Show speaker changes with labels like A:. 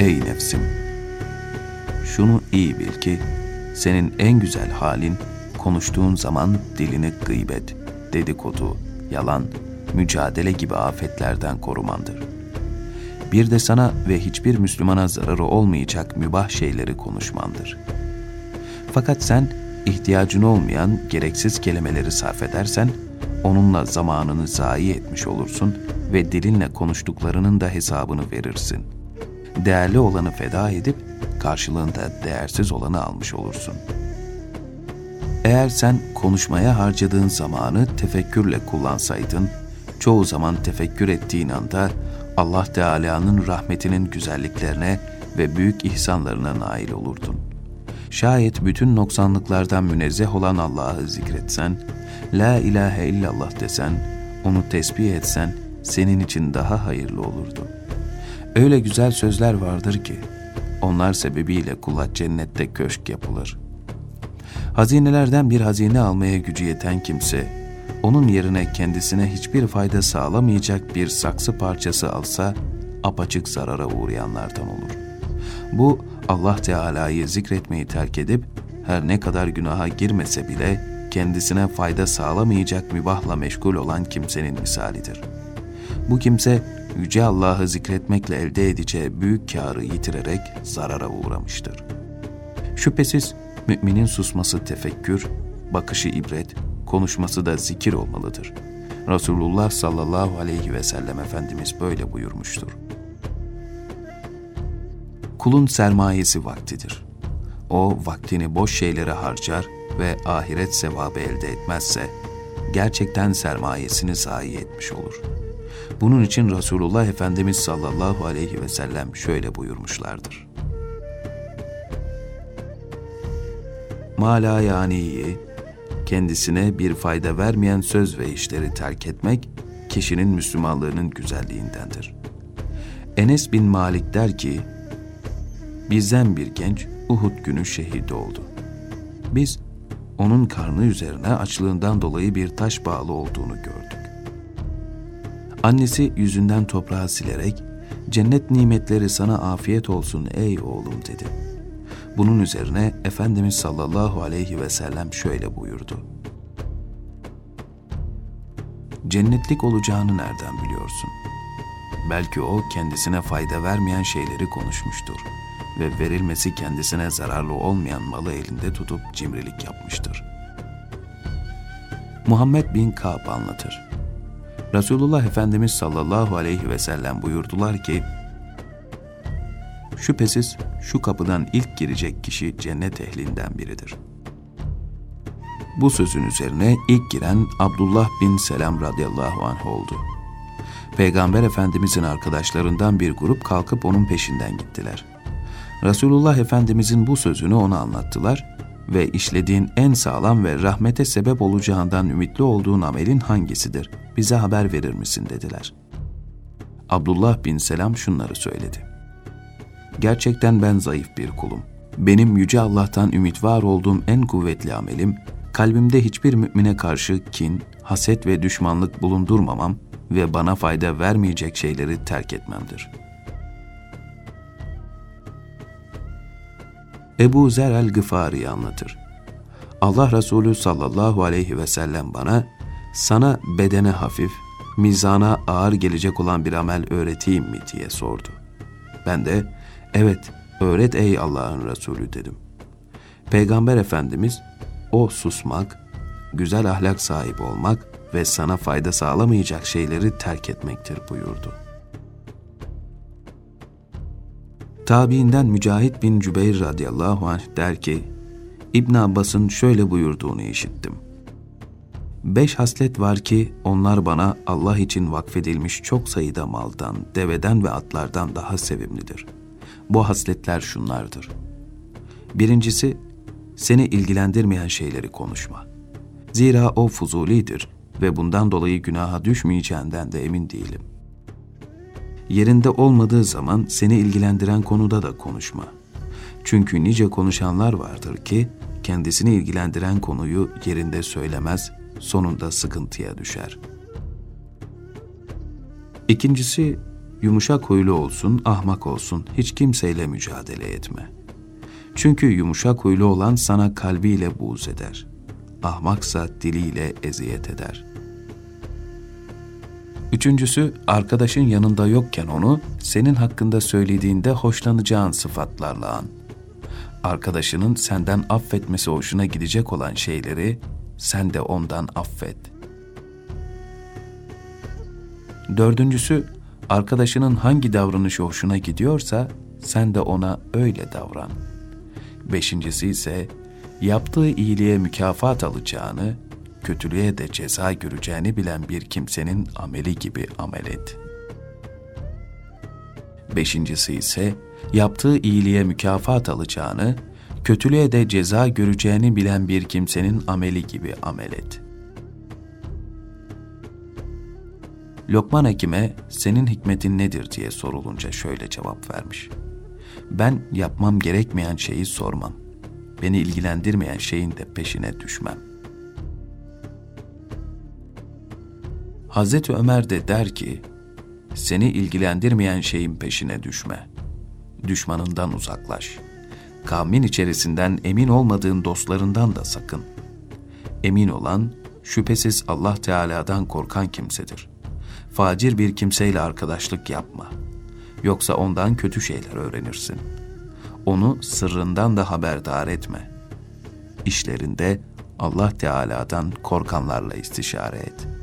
A: Ey nefsim! Şunu iyi bil ki, senin en güzel halin, konuştuğun zaman dilini gıybet, dedikodu, yalan, mücadele gibi afetlerden korumandır. Bir de sana ve hiçbir Müslümana zararı olmayacak mübah şeyleri konuşmandır. Fakat sen ihtiyacın olmayan gereksiz kelimeleri sarf edersen, onunla zamanını zayi etmiş olursun ve dilinle konuştuklarının da hesabını verirsin. Değerli olanı feda edip karşılığında değersiz olanı almış olursun. Eğer sen konuşmaya harcadığın zamanı tefekkürle kullansaydın, çoğu zaman tefekkür ettiğin anda Allah Teala'nın rahmetinin güzelliklerine ve büyük ihsanlarına nail olurdun. Şayet bütün noksanlıklardan münezzeh olan Allah'ı zikretsen, La ilahe illallah desen, onu tesbih etsen senin için daha hayırlı olurdu. Öyle güzel sözler vardır ki, onlar sebebiyle kula cennette köşk yapılır. Hazinelerden bir hazine almaya gücü yeten kimse, onun yerine kendisine hiçbir fayda sağlamayacak bir saksı parçası alsa, apaçık zarara uğrayanlardan olur. Bu, Allah Teala'yı zikretmeyi terk edip, her ne kadar günaha girmese bile, kendisine fayda sağlamayacak mübahla meşgul olan kimsenin misalidir. Bu kimse, Yüce Allah'ı zikretmekle elde edeceği büyük kârı yitirerek zarara uğramıştır. Şüphesiz müminin susması tefekkür, bakışı ibret, konuşması da zikir olmalıdır. Resulullah sallallahu aleyhi ve sellem Efendimiz böyle buyurmuştur. Kulun sermayesi vaktidir. O vaktini boş şeylere harcar ve ahiret sevabı elde etmezse gerçekten sermayesini zayi etmiş olur. Bunun için Resulullah Efendimiz sallallahu aleyhi ve sellem şöyle buyurmuşlardır. Mala yaniyi, kendisine bir fayda vermeyen söz ve işleri terk etmek, kişinin Müslümanlığının güzelliğindendir. Enes bin Malik der ki, bizden bir genç Uhud günü şehit oldu. Biz onun karnı üzerine açlığından dolayı bir taş bağlı olduğunu gördük. Annesi yüzünden toprağı silerek, cennet nimetleri sana afiyet olsun ey oğlum dedi. Bunun üzerine Efendimiz sallallahu aleyhi ve sellem şöyle buyurdu. Cennetlik olacağını nereden biliyorsun? Belki o kendisine fayda vermeyen şeyleri konuşmuştur ve verilmesi kendisine zararlı olmayan malı elinde tutup cimrilik yapmıştır. Muhammed bin Ka'b anlatır. Resulullah Efendimiz sallallahu aleyhi ve sellem buyurdular ki, Şüphesiz şu kapıdan ilk girecek kişi cennet ehlinden biridir. Bu sözün üzerine ilk giren Abdullah bin Selam radıyallahu anh oldu. Peygamber Efendimizin arkadaşlarından bir grup kalkıp onun peşinden gittiler. Resulullah Efendimizin bu sözünü ona anlattılar ve işlediğin en sağlam ve rahmete sebep olacağından ümitli olduğun amelin hangisidir? Bize haber verir misin dediler. Abdullah bin Selam şunları söyledi. Gerçekten ben zayıf bir kulum. Benim yüce Allah'tan ümit var olduğum en kuvvetli amelim, kalbimde hiçbir mümine karşı kin, haset ve düşmanlık bulundurmamam ve bana fayda vermeyecek şeyleri terk etmemdir. Ebu Zer el-Gıfari anlatır. Allah Resulü sallallahu aleyhi ve sellem bana, sana bedene hafif, mizana ağır gelecek olan bir amel öğreteyim mi diye sordu. Ben de, Evet, öğret ey Allah'ın Resulü dedim. Peygamber Efendimiz, o susmak, güzel ahlak sahibi olmak ve sana fayda sağlamayacak şeyleri terk etmektir buyurdu. Tabiinden Mücahit bin Cübeyr radıyallahu anh der ki, İbn Abbas'ın şöyle buyurduğunu işittim. Beş haslet var ki onlar bana Allah için vakfedilmiş çok sayıda maldan, deveden ve atlardan daha sevimlidir.'' Bu hasletler şunlardır. Birincisi, seni ilgilendirmeyen şeyleri konuşma. Zira o fuzulidir ve bundan dolayı günaha düşmeyeceğinden de emin değilim. Yerinde olmadığı zaman seni ilgilendiren konuda da konuşma. Çünkü nice konuşanlar vardır ki kendisini ilgilendiren konuyu yerinde söylemez, sonunda sıkıntıya düşer. İkincisi, Yumuşak huylu olsun, ahmak olsun, hiç kimseyle mücadele etme. Çünkü yumuşak huylu olan sana kalbiyle buğz eder. Ahmaksa diliyle eziyet eder. Üçüncüsü, arkadaşın yanında yokken onu, senin hakkında söylediğinde hoşlanacağın sıfatlarla an. Arkadaşının senden affetmesi hoşuna gidecek olan şeyleri, sen de ondan affet. Dördüncüsü, arkadaşının hangi davranışı hoşuna gidiyorsa, sen de ona öyle davran. Beşincisi ise, yaptığı iyiliğe mükafat alacağını, kötülüğe de ceza göreceğini bilen bir kimsenin ameli gibi amel et. Beşincisi ise yaptığı iyiliğe mükafat alacağını, kötülüğe de ceza göreceğini bilen bir kimsenin ameli gibi amel et. Lokman Hekim'e senin hikmetin nedir diye sorulunca şöyle cevap vermiş. Ben yapmam gerekmeyen şeyi sormam. Beni ilgilendirmeyen şeyin de peşine düşmem. Hazreti Ömer de der ki, seni ilgilendirmeyen şeyin peşine düşme. Düşmanından uzaklaş. Kavmin içerisinden emin olmadığın dostlarından da sakın. Emin olan, şüphesiz Allah Teala'dan korkan kimsedir. Facir bir kimseyle arkadaşlık yapma. Yoksa ondan kötü şeyler öğrenirsin. Onu sırrından da haberdar etme. İşlerinde Allah Teala'dan korkanlarla istişare et.''